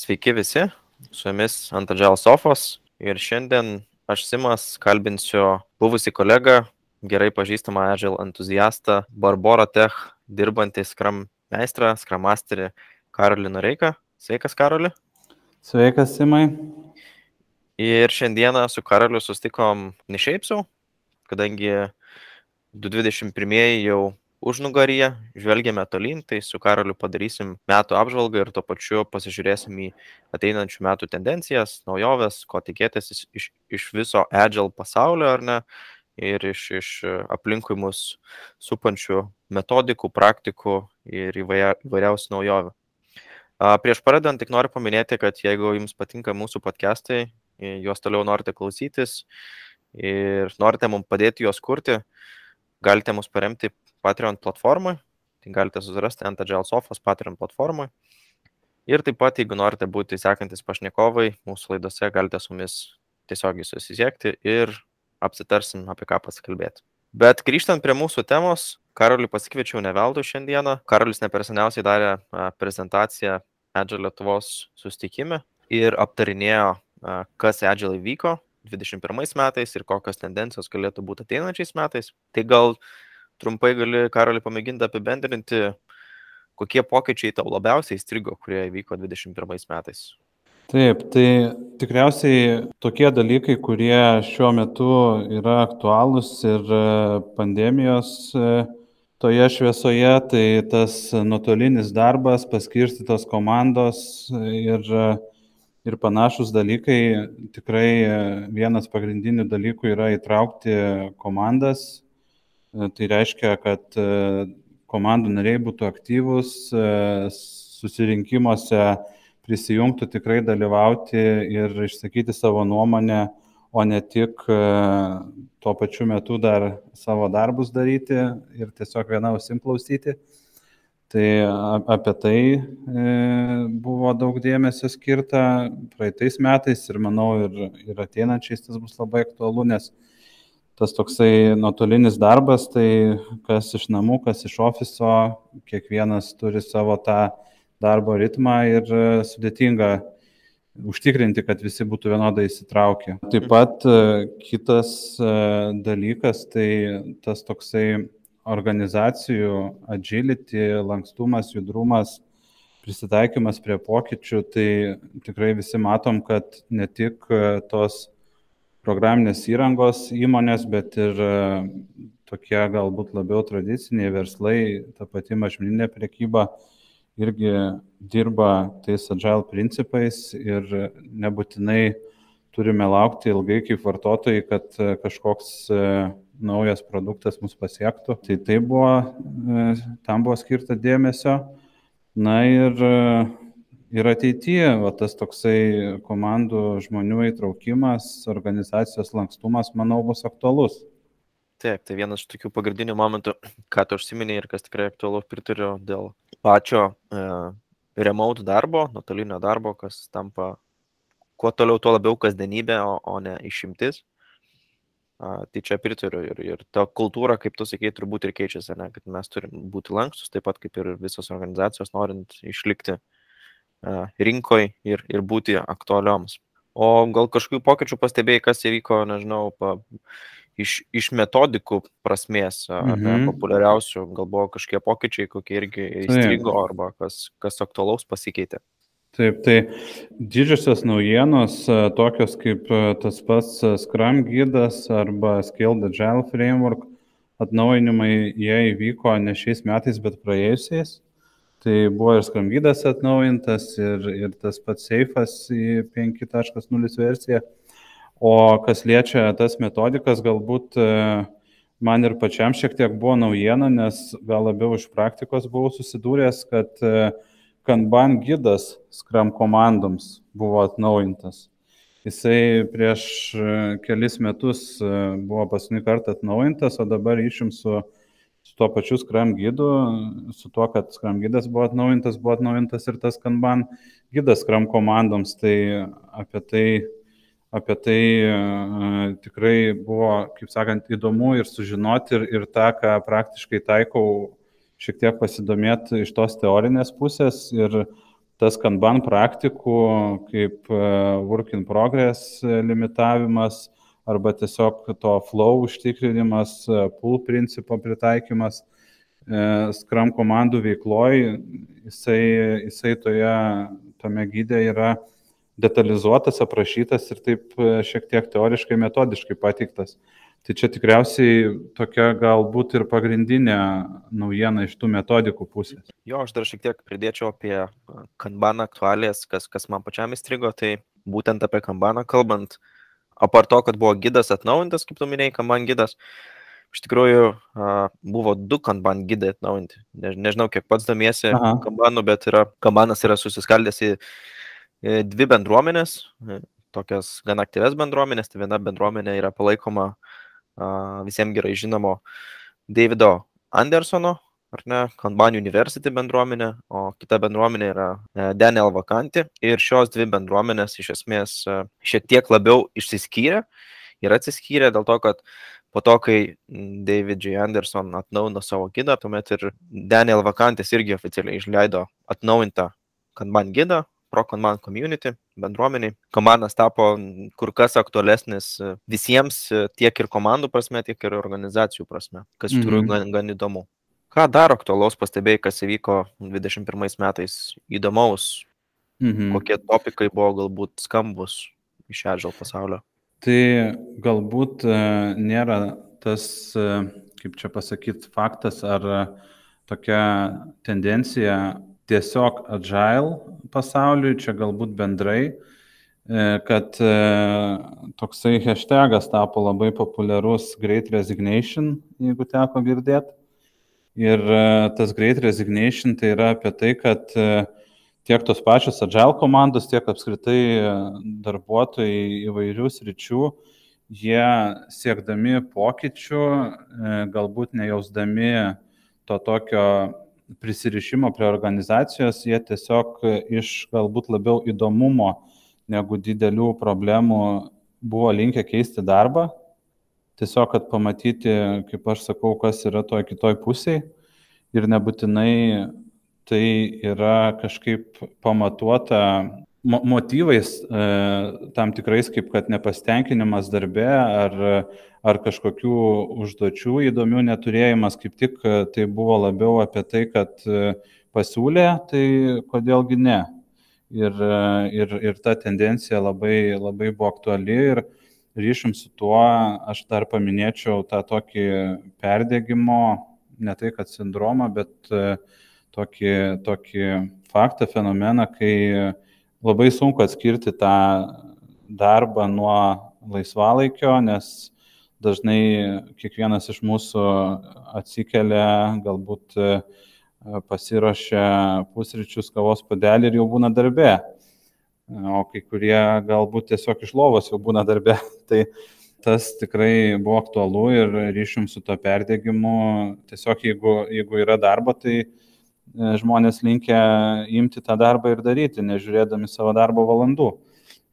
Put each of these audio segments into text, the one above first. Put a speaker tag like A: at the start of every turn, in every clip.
A: Sveiki visi, su jumis ant Adžial Sofos ir šiandien aš Simas kalbinsiu buvusi kolegą, gerai pažįstamą Adžial entuziastą, Barbora Tech dirbantį Scrum meistrą, Scrum masterį Karolį Noreiką. Sveikas, Karoli.
B: Sveikas, Simai.
A: Ir šiandieną su Karoliu sustikom ne šiaip sau, kadangi 2021 jau užnugaryje, žvelgiame tolyn, tai su Karoliu padarysim metų apžvalgą ir tuo pačiu pasižiūrėsim į ateinančių metų tendencijas, naujoves, ko tikėtis iš, iš viso Agile pasaulio ar ne, ir iš, iš aplinkui mus supančių metodikų, praktikų ir įvairiausių naujovių. Prieš pradedant tik noriu paminėti, kad jeigu jums patinka mūsų podcastai, juos toliau norite klausytis ir norite mums padėti juos kurti, galite mus paremti Patreon platformai, tai galite susirasti ant Agile Sofos Patreon platformai. Ir taip pat, jeigu norite būti sekantis pašnekovai, mūsų laidose galite su mumis tiesiogiai susisiekti ir apsitarsim, apie ką pasikalbėti. Bet grįžtant prie mūsų temos, Karolį pasikviečiau ne veltui šiandieną. Karolis neperseniausiai darė prezentaciją Agile Lietuvos sustikime ir aptarinėjo, kas Agile vyko 2021 metais ir kokios tendencijos galėtų būti ateinančiais metais. Tai gal trumpai gali, Karoli, pamėginti apibendrinti, kokie pokyčiai tau labiausiai įstrigo, kurie įvyko 2021 metais?
B: Taip, tai tikriausiai tokie dalykai, kurie šiuo metu yra aktualūs ir e, pandemijos e, toje šviesoje, tai tas nuotolinis darbas, paskirstytos komandos ir, ir panašus dalykai, tikrai vienas pagrindinių dalykų yra įtraukti komandas E, tai reiškia, kad e, komandų nariai būtų aktyvus, e, susirinkimuose prisijungtų tikrai dalyvauti ir išsakyti savo nuomonę, o ne tik tuo pačiu metu dar savo darbus daryti ir tiesiog vieną ausim klausyti. Tai apie tai buvo daug dėmesio skirta praeitais metais ir manau ir, ir ateinančiais tas bus labai aktualu, nes tas toksai nuotolinis darbas, tai kas iš namų, kas iš ofiso, kiekvienas turi savo tą darbo ritmą ir e, sudėtinga užtikrinti, kad visi būtų vienodai įsitraukę. Taip pat e, kitas e, dalykas, tai tas toksai organizacijų agility, lankstumas, judrumas, prisitaikymas prie pokyčių, tai tikrai visi matom, kad ne tik tos programinės įrangos įmonės, bet ir e, tokie galbūt labiau tradiciniai verslai, ta pati mažmeninė prekyba irgi dirba tais agile principais ir nebūtinai turime laukti ilgai kaip vartotojai, kad e, kažkoks e, naujas produktas mus pasiektų. Tai tai buvo, tam buvo skirta dėmesio. Na ir ir ateityje va, tas toksai komandų žmonių įtraukimas, organizacijos lankstumas, manau, bus aktualus.
A: Taip, tai vienas iš tokių pagrindinių momentų, ką tu užsiminėjai ir kas tikrai aktualu, pritariu dėl pačio e, remote darbo, nuotolinio darbo, kas tampa kuo toliau, tuo labiau kasdienybė, o, o ne išimtis. A, tai čia pritariu ir, ir ta kultūra, kaip tu sakei, turbūt ir keičiasi, ne, kad mes turim būti lankstus, taip pat kaip ir visos organizacijos, norint išlikti rinkoje ir, ir būti aktualioms. O gal kažkokių pokyčių pastebėjai, kas įvyko, nežinau, pa, iš, iš metodikų prasmės, mhm. populiariausių, gal buvo kažkokie pokyčiai, kokie irgi įstrigo arba kas, kas aktualaus pasikeitė.
B: Taip, tai didžiosios naujienos, tokios kaip tas pats Scrum gydas arba Scaled Agile Framework atnaujinimai, jie įvyko ne šiais metais, bet praėjusiais. Tai buvo ir skrambydas atnaujintas, ir, ir tas pats seifas į 5.0 versiją. O kas liečia tas metodikas, galbūt e, man ir pačiam šiek tiek buvo naujiena, nes gal labiau iš praktikos buvau susidūręs, kad e, Kanban gidas skram komandoms buvo atnaujintas. Jisai prieš e, kelis metus buvo paskutinį kartą atnaujintas, o dabar išim su tuo pačiu Scrum gidu, su tuo, kad Scrum gidas buvo atnaujintas, buvo atnaujintas ir tas Kanban gidas Scrum komandoms, tai apie tai, apie tai uh, tikrai buvo, kaip sakant, įdomu ir sužinoti ir, ir tą, ką praktiškai taikau, šiek tiek pasidomėti iš tos teorinės pusės ir tas kanban praktikų kaip work in progress limitavimas arba tiesiog to flow užtikrinimas, pull principo pritaikymas Scrum komandų veikloj, jisai, jisai toje, tame gydė yra detalizuotas, aprašytas ir taip šiek tiek teoriškai, metodiškai pateiktas. Tai čia tikriausiai tokia galbūt ir pagrindinė naujiena iš tų metodikų pusės.
A: Jo, aš dar šiek tiek pridėčiau apie kanbaną aktualijas, kas, kas man pačiam įstrigo, tai būtent apie kanbaną kalbant, apart to, kad buvo gydas atnaujintas, kaip tu minėjai, kanban gydas, iš tikrųjų buvo du kanban gydai atnaujinti. Ne, nežinau, kiek pats domiesi kanbanu, bet yra, kanbanas yra susiskaldęs į dvi bendruomenės, tokias gan aktyves bendruomenės. Tai viena bendruomenė yra palaikoma visiems gerai žinomo Davido Andersono, ar ne, Kanban University bendruomenė, o kita bendruomenė yra e, Daniel Vakanti. Ir šios dvi bendruomenės iš esmės e, šiek tiek labiau išsiskyrė ir atsiskyrė dėl to, kad po to, kai David J. Anderson atnaujino savo gidą, tuomet ir Daniel Vakantis irgi oficialiai išleido atnaujintą Kanban gidą, ProConman community, bendruomeniai. Komandas tapo kur kas aktualesnis visiems, tiek ir komandų prasme, tiek ir organizacijų prasme, kas iš tikrųjų mhm. gan, gan įdomu. Ką dar aktualaus pastebėjai, kas įvyko 21 metais įdomaus, mhm. kokie topikai buvo galbūt skambus iš Agile pasaulio?
B: Tai galbūt e, nėra tas, e, kaip čia pasakyti, faktas ar tokia tendencija tiesiog agile pasauliui, čia galbūt bendrai, e, kad e, toksai hashtagas tapo labai populiarus Great Resignation, jeigu teko girdėti. Ir e, tas Great Resignation tai yra apie tai, kad tiek tos pačios agile komandos, tiek apskritai darbuotojai įvairių sričių, jie siekdami pokyčių, galbūt nejausdami to tokio prisirišimo prie organizacijos, jie tiesiog iš galbūt labiau įdomumo negu didelių problemų buvo linkę keisti darbą. Tiesiog, kad pamatyti, kaip aš sakau, kas yra toje kitoj pusėje ir nebūtinai tai yra kažkaip pamatuota motyvais e, tam tikrais, kaip kad nepastenkinimas darbe ar, ar kažkokių užduočių įdomių neturėjimas, kaip tik e, tai buvo labiau apie tai, kad e, pasiūlė, tai kodėlgi ne. Ir, ir, ir ta tendencija labai, labai buvo aktuali ir ryšim su tuo aš dar paminėčiau tą tokį perdėgymo, ne tai kad sindromą, bet tokį, tokį faktą, fenomeną, kai labai sunku atskirti tą darbą nuo laisvalaikio, nes dažnai kiekvienas iš mūsų atsikelia, galbūt e, pasiruošia pusryčius kavos padelį ir jau būna darbe. O kai kurie galbūt tiesiog iš lovos jau būna darbe. Tai tas tikrai buvo aktualu ir ryšim su to perdėgymu. Tiesiog jeigu, jeigu yra darbo, tai E, žmonės linkę imti tą darbą ir daryti, nežiūrėdami savo darbo valandų.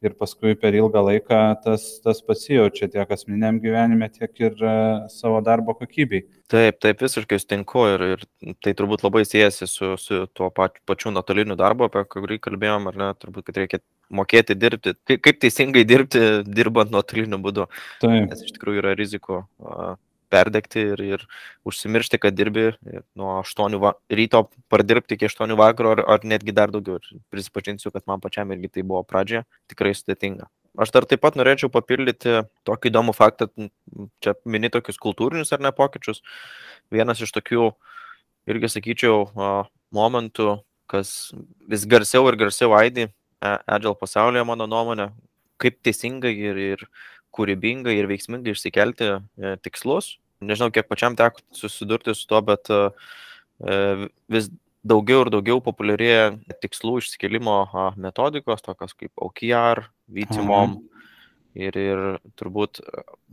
B: Ir paskui per ilgą laiką tas, tas pasijaučia tiek asmeniam gyvenime, tiek ir uh, savo darbo kokybei.
A: Taip, taip, visiškai sutinku ir, ir tai turbūt labai siejasi su, su tuo pačiu, pačiu nuotoliniu darbu, apie kurį kalbėjom, ar ne, turbūt, kad reikia mokėti dirbti, kaip, kaip teisingai dirbti, dirbant nuotoliniu būdu. Taip. Nes iš tikrųjų yra rizikų. Perdegti ir, ir užsimiršti, kad dirbi nuo 8 va, ryto pardirbti iki 8 vakaro ar, ar netgi dar daugiau. Ir prisipažinsiu, kad man pačiam irgi tai buvo pradžia tikrai sudėtinga. Aš dar taip pat norėčiau papildyti tokį įdomų faktą, čia mini tokius kultūrinius ar ne pokyčius. Vienas iš tokių, irgi sakyčiau, momentų, kas vis garsiau ir garsiau aidi e, Agile pasaulyje, mano nuomonė, kaip teisingai ir, ir kūrybingai ir veiksmingai išsikelti e, tikslus. Nežinau, kiek pačiam teko susidurti su to, bet e, vis daugiau ir daugiau populiarėja tikslų išsikelimo metodikos, tokios kaip OKR, VTMOM. Ir, ir turbūt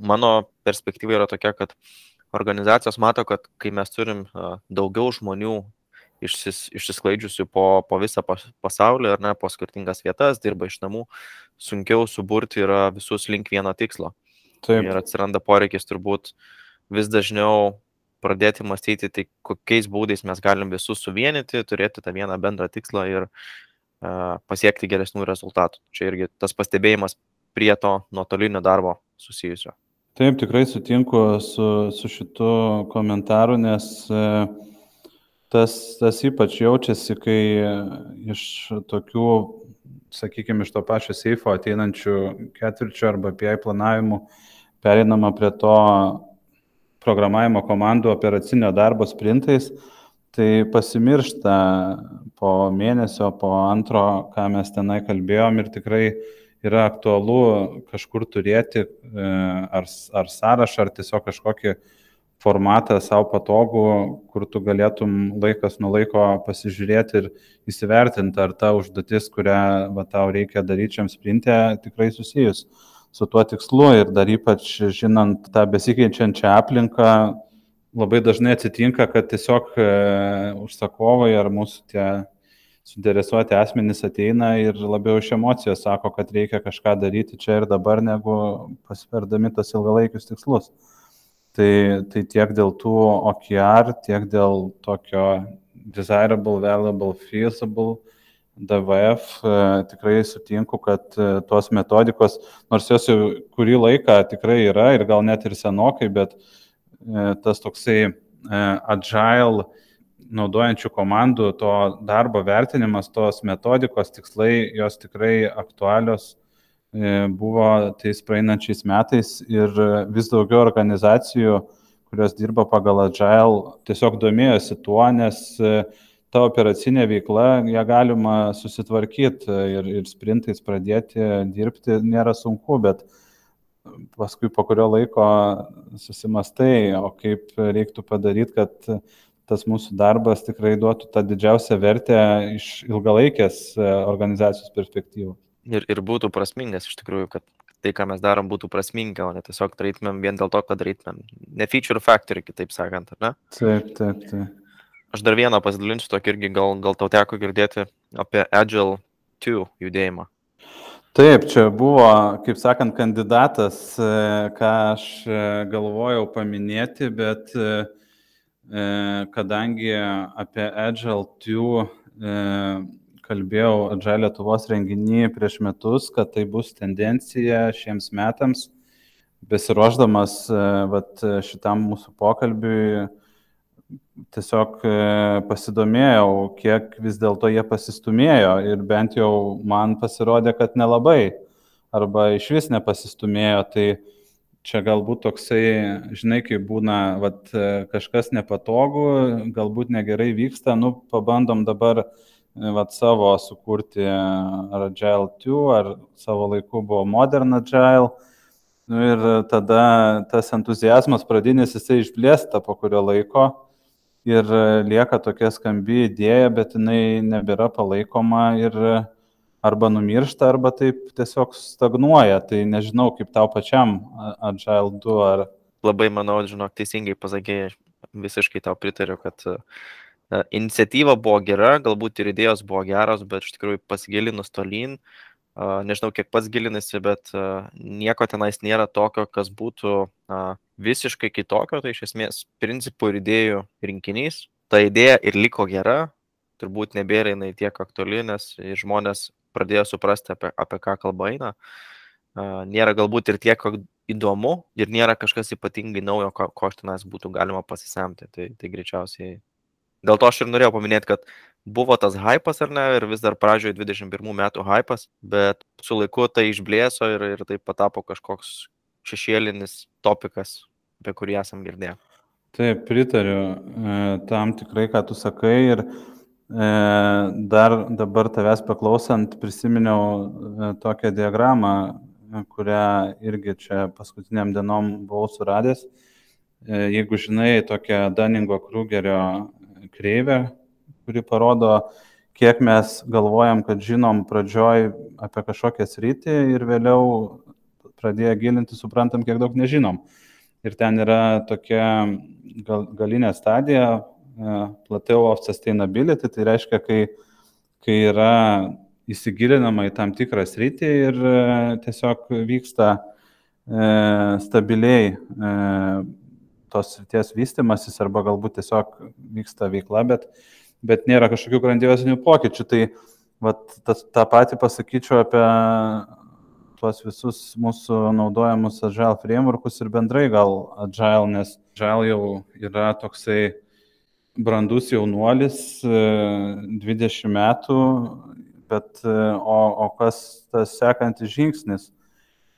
A: mano perspektyva yra tokia, kad organizacijos mato, kad kai mes turim daugiau žmonių išsis, išsisklaidžiusių po, po visą pasaulį ar ne, po skirtingas vietas, dirba iš namų, sunkiau suburti yra visus link vieno tikslo. Taip. Ir atsiranda poreikis turbūt vis dažniau pradėti mąstyti, tai kokiais būdais mes galim visus suvienyti, turėti tą vieną bendrą tikslą ir pasiekti geresnių rezultatų. Čia irgi tas pastebėjimas prie to nuotolinio darbo susijusio.
B: Taip, tikrai sutinku su, su šitu komentaru, nes tas, tas ypač jaučiasi, kai iš tokių, sakykime, iš to pačio seifo ateinančių ketvirčio arba PI planavimų pereinama prie to programavimo komandų operacinio darbo sprintais, tai pasimiršta po mėnesio, po antro, ką mes tenai kalbėjom ir tikrai yra aktualu kažkur turėti e, ar, ar sąrašą, ar tiesiog kažkokį formatą savo patogų, kur tu galėtum laikas nuo laiko pasižiūrėti ir įsivertinti, ar ta užduotis, kurią va, tau reikia daryti šiam sprintė, tikrai susijus su tuo tikslu ir dar ypač žinant tą besikeičiančią aplinką, labai dažnai atsitinka, kad tiesiog e, užsakovai ar mūsų tie suinteresuoti asmenys ateina ir labiau iš emocijos sako, kad reikia kažką daryti čia ir dabar, negu pasverdami tos ilgalaikius tikslus. Tai, tai tiek dėl tų OKR, tiek dėl tokio desirable, valuable, feasible DVF e, tikrai sutinku, kad e, tos metodikos, nors jos jau kurį laiką tikrai yra ir gal net ir senokai, bet e, tas toksai agile naudojančių komandų to darbo vertinimas, tos metodikos tikslai, jos tikrai aktualios buvo tais praeinančiais metais ir vis daugiau organizacijų, kurios dirba pagal agile, tiesiog domėjosi tuo, nes ta operacinė veikla, ją galima susitvarkyti ir, ir sprintais pradėti dirbti nėra sunku, bet paskui po kurio laiko susimastai, o kaip reiktų padaryti, kad tas mūsų darbas tikrai duotų tą didžiausią vertę iš ilgalaikės organizacijos perspektyvos.
A: Ir, ir būtų prasmingas iš tikrųjų, kad tai, ką mes darom, būtų prasminga, o ne tiesiog darytumėm vien dėl to, kad darytumėm. Ne feature factory, kitaip sakant, ar ne?
B: Taip, taip, taip.
A: Aš dar vieną pasidalinsiu tokį irgi, gal, gal tau teko girdėti apie Agile 2 judėjimą.
B: Taip, čia buvo, kaip sakant, kandidatas, e, ką aš e, galvojau paminėti, bet e, kadangi apie Agile 2 kalbėjau Agile Lietuvos renginį prieš metus, kad tai bus tendencija šiems metams, besiruoždamas vat, šitam mūsų pokalbiui, tiesiog e, pasidomėjau, kiek vis dėlto jie pasistumėjo ir bent jau man pasirodė, kad nelabai arba iš vis nepasistumėjo. Tai čia galbūt toksai, žinai, kai būna vat, e, kažkas nepatogu, galbūt negerai vyksta, nu pabandom dabar e, vat, savo sukurti ar Agile 2, ar savo laiku buvo Modern Agile. Nu, ir tada tas entuzijazmas pradinis jisai išblėsta po kurio laiko ir e, lieka tokia skambi idėja, bet jinai nebėra palaikoma ir e, arba numiršta, arba taip tiesiog stagnuoja. Tai nežinau, kaip tau pačiam Agile 2 ar...
A: Labai manau, žinok, teisingai pasakėjai, visiškai tau pritariu, kad uh, iniciatyva buvo gera, galbūt ir idėjos buvo geros, bet iš tikrųjų pasigilinus tolyn, nežinau, kiek pats gilinasi, bet nieko tenais nėra tokio, kas būtų visiškai kitokio, tai iš esmės principų ir idėjų rinkinys. Ta idėja ir liko gera, turbūt nebėra jinai tiek aktuali, nes žmonės pradėjo suprasti, apie, apie ką kalba eina. Nėra galbūt ir tiek įdomu ir nėra kažkas ypatingai naujo, ko, ko aš tenais būtų galima pasisemti. Tai, tai greičiausiai. Dėl to aš ir norėjau paminėti, kad buvo tas hypas ar ne, ir vis dar pradžioje 21 metų hypas, bet su laiku tai išblėso ir, ir tai patapo kažkoks šešėlinis topikas, apie kurį esam girdėję.
B: Taip, pritariu e, tam tikrai, ką tu sakai ir e, dar dabar tavęs paklausant prisiminiau e, tokią diagramą, kurią irgi čia paskutiniam dienom buvau suradęs. Jeigu žinai tokią Daningo Krugerio kreivę, kuri parodo, kiek mes galvojam, kad žinom pradžioj apie kažkokią sritį ir vėliau pradėję gilinti, suprantam, kiek daug nežinom. Ir ten yra tokia gal, galinė stadija, e, plateau of sustainability, tai reiškia, kai, kai yra įsigilinama į tam tikrą sritį ir e, tiesiog vyksta e, stabiliai e, tos srities vystimasis arba galbūt tiesiog vyksta veikla, bet, bet nėra kažkokių grandiozinių pokyčių. Tai vat, tas, tą patį pasakyčiau apie tuos visus mūsų naudojamus Agile frameworkus ir bendrai gal Agile, nes Agile jau yra toksai brandus jaunuolis, 20 e, metų, bet e, o, o kas tas sekantis žingsnis?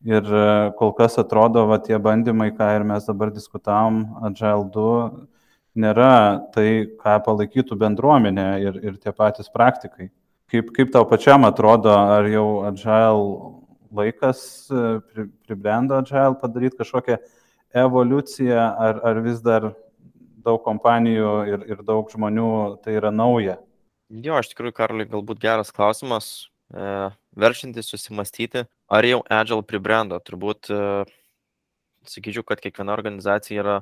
B: Ir e, kol kas atrodo, va tie bandymai, ką ir mes dabar diskutavom, Agile 2, nėra tai, ką palaikytų bendruomenė ir, ir tie patys praktikai. Kaip, kaip tau pačiam atrodo, ar jau Agile laikas pribrendo Agile padaryti kažkokią evoliuciją, ar, ar vis dar daug kompanijų ir, ir daug žmonių tai yra nauja?
A: Jo, iš tikrųjų, Karliai, galbūt geras klausimas, e, veršintis susimastyti, ar jau Agile pribrendo. Turbūt e, sakyčiau, kad kiekviena organizacija yra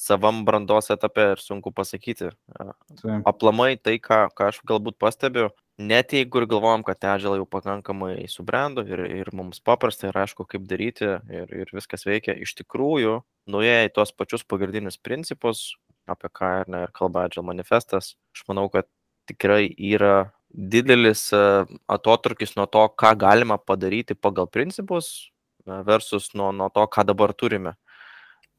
A: savam brandos etape ir sunku pasakyti. E, Taip. Aplamai tai, ką, ką aš galbūt pastebiu, net jeigu ir galvojam, kad Agile jau pakankamai subrendo ir, ir mums paprasta ir aišku, kaip daryti ir, ir viskas veikia, iš tikrųjų nuėję į tuos pačius pagrindinius principus, apie ką ir, ne, ir kalba Agile manifestas, aš manau, kad tikrai yra didelis e, atotrukis nuo to, ką galima padaryti pagal principus e, versus nuo, nuo to, ką dabar turime.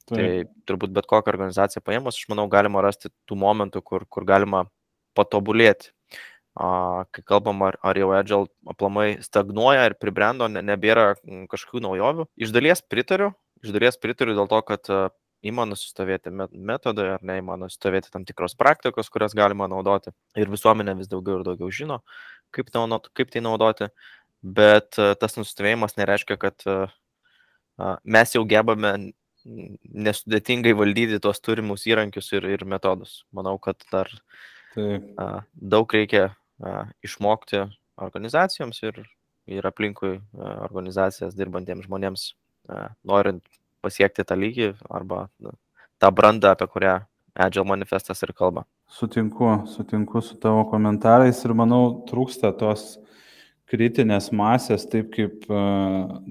A: Taip. Tai turbūt bet kokią organizaciją paėmus, aš manau, galima rasti tų momentų, kur, kur galima patobulėti. A, kai kalbam, ar, ar jau Agile aplamai stagnuoja ir pribrendo, ne, nebėra kažkokių naujovių. Iš dalies pritariu, iš dalies pritariu dėl to, kad įmano sustovėti metodai ar ne, įmano sustovėti tam tikros praktikos, kurias galima naudoti. Ir visuomenė vis daugiau ir daugiau žino, kaip, kaip tai naudoti. Bet tas nusistovėjimas nereiškia, kad mes jau gebame nesudėtingai valdyti tuos turimus įrankius ir, ir metodus. Manau, kad dar Taip. daug reikia išmokti organizacijoms ir, ir aplinkui organizacijas dirbantiems žmonėms norint pasiekti tą lygį arba tą brandą, apie kurią Agile manifestas ir kalba.
B: Sutinku, sutinku su tavo komentarais ir manau trūksta tos kritinės masės, taip kaip,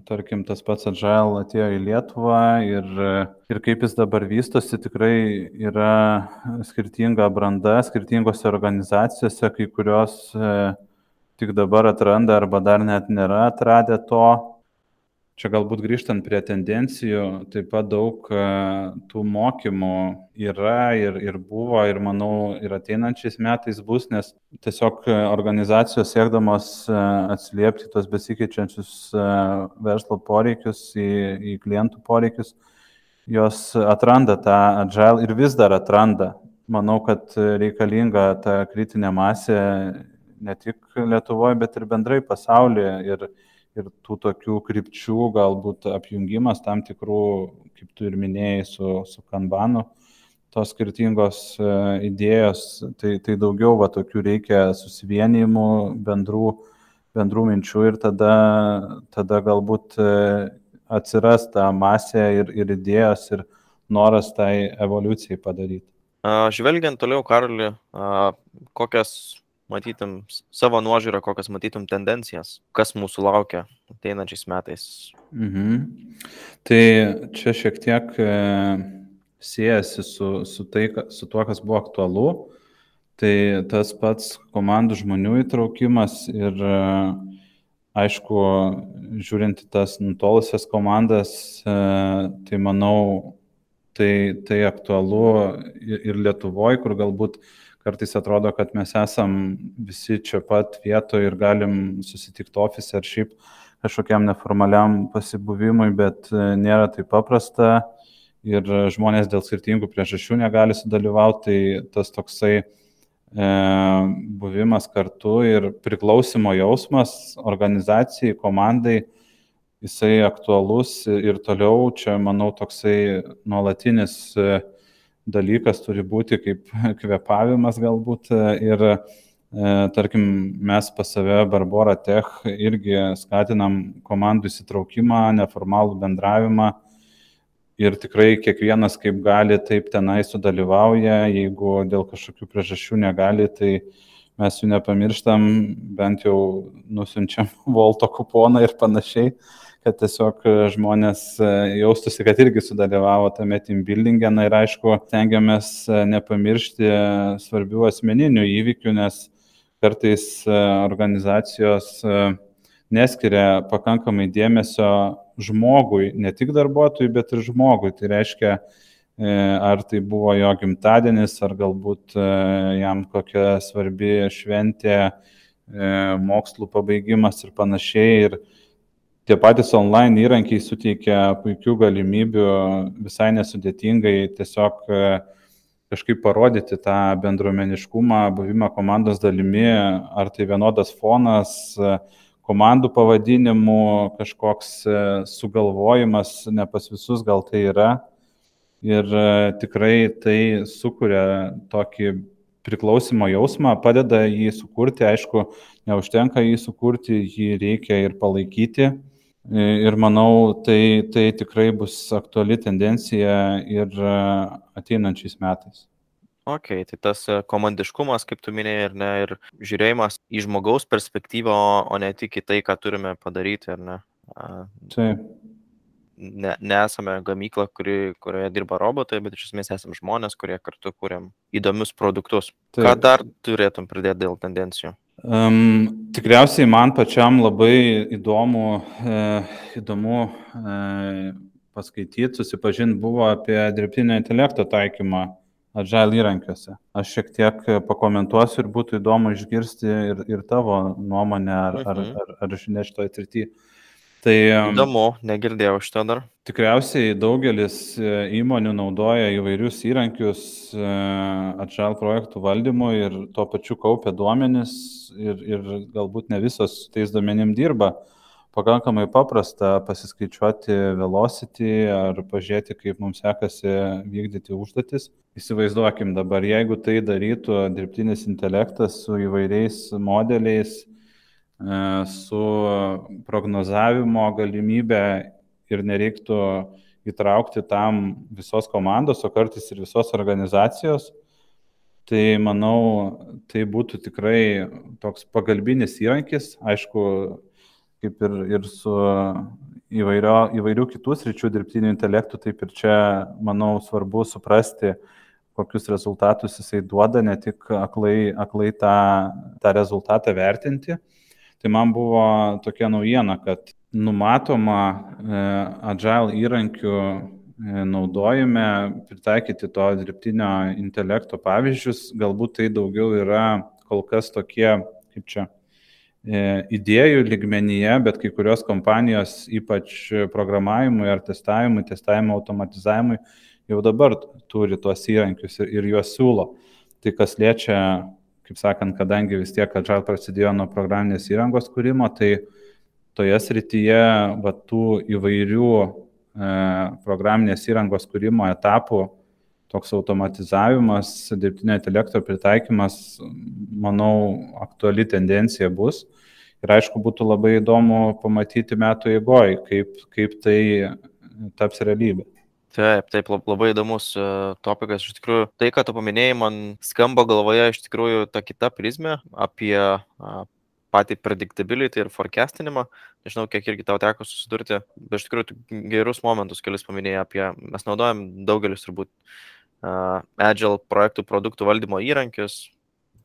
B: tarkim, tas pats Agile atėjo į Lietuvą ir, ir kaip jis dabar vystosi, tikrai yra skirtinga branda, skirtingose organizacijose, kai kurios tik dabar atranda arba dar net nėra atradę to, Čia galbūt grįžtant prie tendencijų, taip pat daug e, tų mokymų yra ir, ir buvo ir manau ir ateinančiais metais bus, nes tiesiog organizacijos siekdamos e, atsiliepti tos besikeičiančius e, verslo poreikius į, į klientų poreikius, jos atranda tą agile ir vis dar atranda. Manau, kad reikalinga ta kritinė masė ne tik Lietuvoje, bet ir bendrai pasaulyje. Ir, ir tų tokių krypčių galbūt apjungimas tam tikrų, kaip tu ir minėjai, su, su kanbanu, tos skirtingos e, idėjos, tai, tai daugiau va tokių reikia susivienijimų, bendrų, bendrų minčių ir tada, tada galbūt e, atsiras ta masė ir, ir idėjos ir noras tai evoliucijai padaryti.
A: Žvelgiant toliau, Karoli, kokias matytum savo nuožiūrą, kokias matytum tendencijas, kas mūsų laukia ateinančiais metais.
B: Mhm. Tai čia šiek tiek e, siejasi su, su, tai, su tuo, kas buvo aktualu. Tai tas pats komandų žmonių įtraukimas ir e, aišku, žiūrint į tas nutolusias komandas, e, tai manau, tai, tai aktualu ir Lietuvoje, kur galbūt kartais atrodo, kad mes esam visi čia pat vietoje ir galim susitikti ofise ar šiaip kažkokiam neformaliam pasibuvimui, bet e, nėra taip paprasta ir žmonės dėl skirtingų priežasčių negali sudalyvauti, tai tas toksai e, buvimas kartu ir priklausimo jausmas organizacijai, komandai, jisai aktualus ir toliau čia, manau, toksai nuolatinis e, dalykas turi būti kaip kvepavimas galbūt ir e, tarkim mes pas save Barbora Tech irgi skatinam komandų įsitraukimą, neformalų bendravimą. Ir tikrai kiekvienas kaip gali taip tenai sudalyvauja, jeigu dėl kažkokių priežasčių negali, tai mes jų nepamirštam, bent jau nusinčiam volto kuponą ir panašiai kad tiesiog e, žmonės e, jaustųsi, kad irgi sudalyvavo tame team buildingė. Na ir aišku, stengiamės e, nepamiršti svarbių asmeninių įvykių, nes kartais organizacijos neskiria pakankamai dėmesio žmogui, ne tik darbuotojui, bet ir žmogui. Tai reiškia, ar tai buvo jo gimtadienis, ar galbūt jam kokia svarbi šventė, mokslų pabaigimas ir panašiai. Ir tie patys online įrankiai suteikia puikių galimybių visai nesudėtingai tiesiog e, kažkaip parodyti tą bendruomeniškumą, buvimą komandos dalimi, ar tai vienodas fonas, e, komandų pavadinimų, kažkoks e, sugalvojimas, ne pas visus gal tai yra. Ir tikrai tai sukuria tokį priklausimo jausmą, padeda jį sukurti, aišku, neužtenka jį sukurti, jį reikia ir palaikyti. Ir manau, tai, tai tikrai bus aktuali tendencija ir e, ateinančiais metais.
A: Ok, tai tas e, komandiškumas, kaip tu minėjai, ir, ne, ir žiūrėjimas į žmogaus perspektyvą, o ne tik į tai, ką turime padaryti, ar ne?
B: Taip.
A: Ne, nesame gamykla, kuri, kurioje dirba robotai, bet iš esmės esame žmonės, kurie kartu kūrėm įdomius produktus. Taip. Ką dar turėtum pridėti dėl tendencijų?
B: Um, tikriausiai man pačiam labai įdomu, e, įdomu e, paskaityti, susipažinti buvo apie dirbtinio intelekto taikymą Agile įrankiuose. Aš šiek tiek pakomentuosiu ir būtų įdomu išgirsti ir, ir tavo nuomonę ar, ar, mhm. ar, ar žinia šitoje srityje.
A: Tai įdomu, negirdėjau šitą dar.
B: Tikriausiai daugelis e, įmonių naudoja įvairius įrankius e, atžal projektų valdymui ir tuo pačiu kaupia duomenis ir, ir galbūt ne visos tais duomenim dirba. Pakankamai paprasta pasiskaičiuoti velocity ar pažiūrėti, kaip mums sekasi vykdyti užduotis. Įsivaizduokim dabar, jeigu tai darytų dirbtinis intelektas su įvairiais modeliais, su prognozavimo galimybė ir nereiktų įtraukti tam visos komandos, o kartais ir visos organizacijos. Tai manau, tai būtų tikrai toks pagalbinis įrankis, aišku, kaip ir, ir su įvairio, įvairių kitų sričių dirbtiniu intelektu, taip ir čia, manau, svarbu suprasti, kokius rezultatus jisai duoda, ne tik aklai, aklai tą, tą rezultatą vertinti. Tai man buvo tokia naujiena, kad numatoma e, agile įrankių e, naudojime pritaikyti to dirbtinio intelekto pavyzdžius. Galbūt tai daugiau yra kol kas tokie, kaip čia, e, idėjų ligmenyje, bet kai kurios kompanijos, ypač programavimui ar testavimui, testavimo automatizavimui, jau dabar turi tuos įrankius ir, ir juos siūlo. Tai kas liečia kaip sakant, kadangi vis tiek Agile prasidėjo nuo programinės įrangos kūrimo, tai toje srityje va, tų įvairių e, programinės įrangos kūrimo etapų, toks automatizavimas, dirbtinio intelekto pritaikymas, manau, aktuali tendencija bus. Ir aišku, būtų labai įdomu pamatyti metų eigoje, kaip, kaip tai taps realybė.
A: Taip, taip, labai įdomus uh, topikas. Iš tikrųjų, tai, ką tu paminėjai, man skamba galvoje iš tikrųjų ta kita prizmė apie patį predictability ir forecastinimą. Nežinau, kiek irgi tau teko susidurti, bet iš tikrųjų gerus momentus kelis paminėjai apie, mes naudojam daugelis turbūt uh, Agile projektų produktų valdymo įrankius,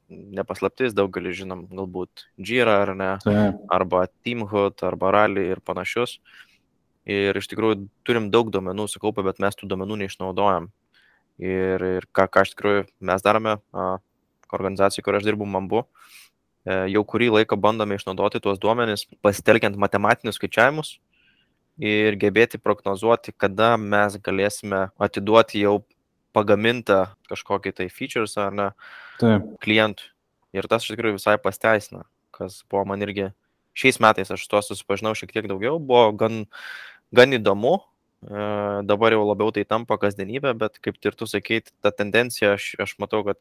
A: nepaslaptis, daugelis žinom, galbūt Jira ar ne, Taip. arba Teamhood, arba Rally ir panašius. Uh, ir iš tikrųjų turim daug duomenų sukaupę, bet mes tų duomenų neišnaudojam. Ir, ir ką, ką iš tikrųjų mes darome, organizacijai, kur aš dirbu, man buvo, e, jau kurį laiką bandome išnaudoti tuos duomenis, pasitelkiant matematinius skaičiavimus ir gebėti prognozuoti, kada mes galėsime atiduoti jau pagamintą kažkokį tai features ar ne Taip. klientui. Ir tas iš tikrųjų visai pasteisina, kas buvo man irgi šiais metais aš tuo susipažinau šiek tiek daugiau, buvo gan gan įdomu. E, dabar jau labiau tai tampa kasdienybė, bet kaip ir tu sakei, ta tendencija, aš, aš matau, kad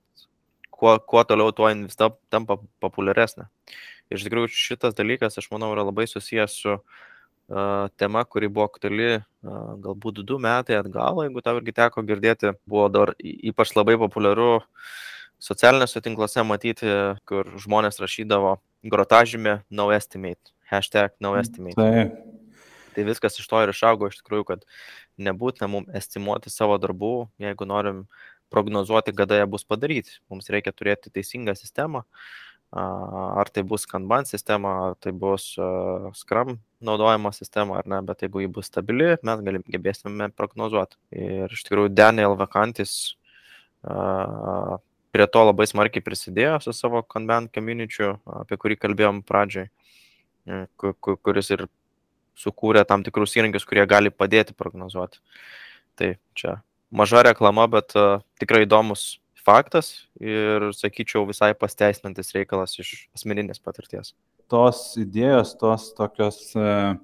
A: kuo, kuo toliau, tuo jis tampa populiaresnė. Ir iš tikrųjų šitas dalykas, aš manau, yra labai susijęs su uh, tema, kuri buvo aktuali uh, galbūt du metai atgal, jeigu tau irgi teko girdėti, buvo dar ypač labai populiaru socialiniuose tinkluose matyti, kur žmonės rašydavo grotažymė no estimate, hashtag no estimate. Tai tai viskas iš to ir išaugo iš tikrųjų, kad nebūtina mums estimuoti savo darbų, jeigu norim prognozuoti, kada jie bus padaryti. Mums reikia turėti teisingą sistemą, ar tai bus Kanban sistema, ar tai bus Scrum naudojama sistema ar ne, bet jeigu ji bus stabili, mes galim, gebėsime prognozuoti. Ir iš tikrųjų Daniel Vakantis prie to labai smarkiai prisidėjo su savo Kanban community, apie kurį kalbėjom pradžioj, e, kuris ir sukūrė tam tikrus įrankius, kurie gali padėti prognozuoti. Tai čia maža reklama, bet uh, tikrai įdomus faktas ir, sakyčiau, visai pasteisinantis reikalas iš asmeninės patirties.
B: Tos idėjos, tos tokios uh,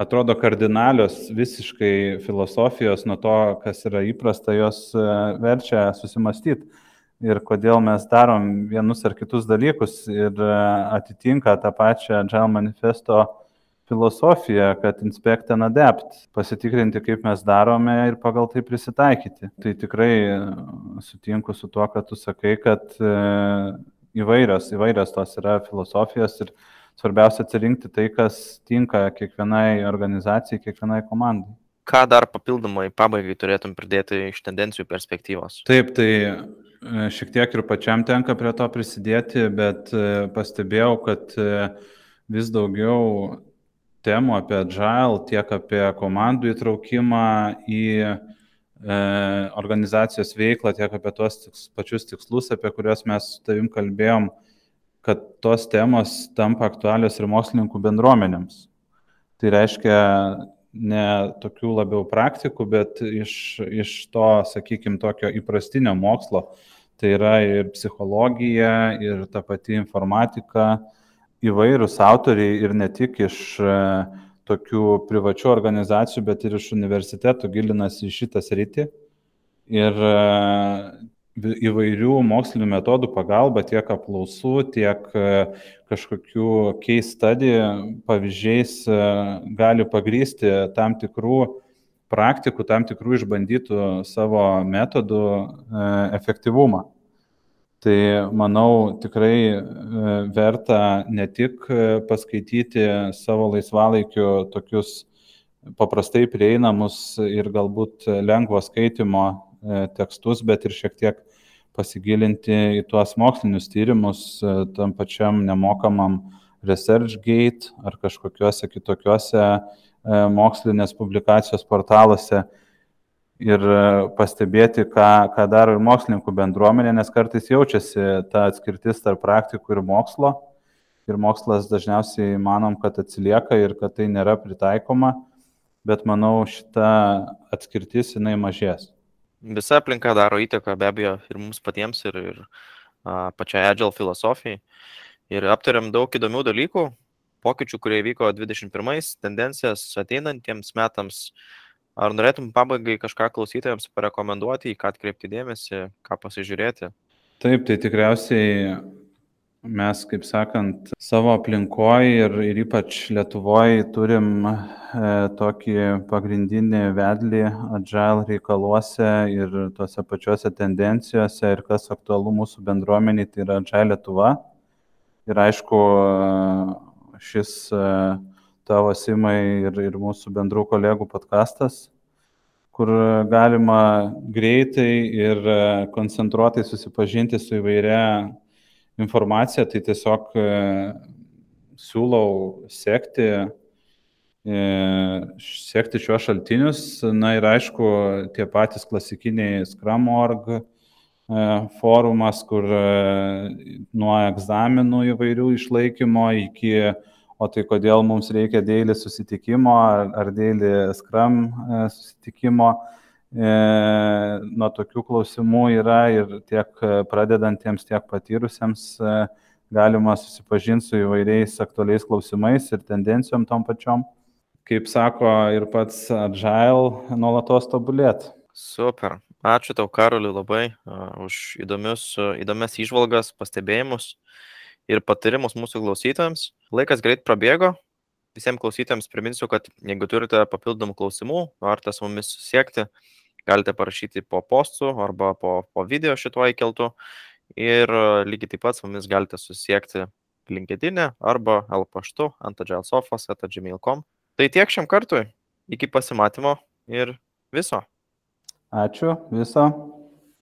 B: atrodo kardinalios visiškai filosofijos nuo to, kas yra įprasta, jos uh, verčia susimastyti ir kodėl mes darom vienus ar kitus dalykus ir atitinka tą pačią Agile manifesto filosofija, kad inspect and adapt, pasitikrinti, kaip mes darome ir pagal tai prisitaikyti. Tai tikrai e, sutinku su tuo, kad tu sakai, kad e, įvairios, įvairios tos yra filosofijos ir svarbiausia atsirinkti tai, kas tinka kiekvienai organizacijai, kiekvienai komandai.
A: Ką dar papildomai pabaigai turėtum pridėti iš tendencijų perspektyvos?
B: Taip, tai e, šiek tiek ir pačiam tenka prie to prisidėti, bet pastebėjau, kad vis daugiau temų apie agile, tiek apie komandų įtraukimą į e, organizacijos veiklą, tiek apie tuos tiks, pačius tikslus, apie kuriuos mes su tavim kalbėjom, kad tos temos tampa aktualios ir mokslininkų bendruomenėms. Tai reiškia ne tokių labiau praktikų, bet iš, iš to, sakykime, tokio įprastinio mokslo. Tai yra ir psichologija, ir ta pati informatika, įvairūs autoriai ir ne tik iš e, tokių privačių organizacijų, bet ir iš universitetų gilinasi į šitą sritį. Ir e, įvairių mokslinių metodų pagalba, tiek apklausų, tiek e, kažkokių case study pavyzdžiais gali pagrysti tam tikrų praktikų, tam tikrų išbandytų savo metodų efektyvumą. Tai manau tikrai e, verta ne tik e, paskaityti savo laisvalaikiu tokius paprastai prieinamus ir galbūt lengvo skaitimo e, tekstus, bet ir šiek tiek pasigilinti į tuos mokslinius tyrimus tam pačiam nemokamam ResearchGate ar kažkokiuose kitokiuose mokslinės publikacijos portaluose ir e, pastebėti, ką, ką daro ir mokslininkų bendruomenė, nes kartais jaučiasi ta atskirtis tarp praktikų ir mokslo. Ir mokslas dažniausiai manom, kad atsilieka ir kad tai nėra pritaikoma, bet manau šita atskirtis jinai mažės.
A: Visa aplinka daro įtaką be abejo ir mums patiems, ir, ir a, pačiai Agile filosofijai. Ir aptariam daug įdomių dalykų, pokyčių, kurie vyko 21, tendencijas ateinantiems metams, Ar norėtum pabaigai kažką klausytojams parekomenduoti, į ką atkreipti dėmesį, ką pasižiūrėti?
B: Taip, tai tikriausiai mes, kaip sakant, savo aplinkoje ir, ir ypač Lietuvoje turim e, tokį pagrindinį vedlį agile reikaluose ir tuose pačiuose tendencijose ir kas aktualu mūsų bendruomeniai, tai yra agile Lietuva. Ir aišku, šis e, tavo simai ir, ir mūsų bendrų kolegų podkastas, kur galima greitai ir e, koncentruotai susipažinti su įvairia informacija, tai tiesiog e, siūlau sekti, e, sekti šiuos šaltinius. Na ir aišku, tie patys klasikiniai Scrum.org forumas, kur nuo egzaminų įvairių išlaikymo iki o tai kodėl mums reikia dėlį susitikimo ar, ar dėlį skram e, susitikimo. E, nuo tokių klausimų yra ir tiek pradedantiems, tiek patyrusiems e, galima susipažinti su įvairiais aktualiais klausimais ir tendencijom tom pačiom. Kaip sako ir pats Agile, nuolatos tobulėt.
A: Super. Ačiū tau, Karoliu, labai uh, už įdomius, uh, įdomias išvalgas, pastebėjimus ir patarimus mūsų klausytojams. Laikas greit prabėgo. Visiems klausytojams priminsiu, kad jeigu turite papildomų klausimų, norite su mumis susiekti, galite parašyti po postų arba po, po video šituo įkeltu. Ir e, lygiai taip pat su mumis galite susiekti LinkedIn e arba L paštu antagelsofas.gmail.com. Tai tiek šiam kartui. Iki pasimatymo ir viso.
B: Ačiū, viso.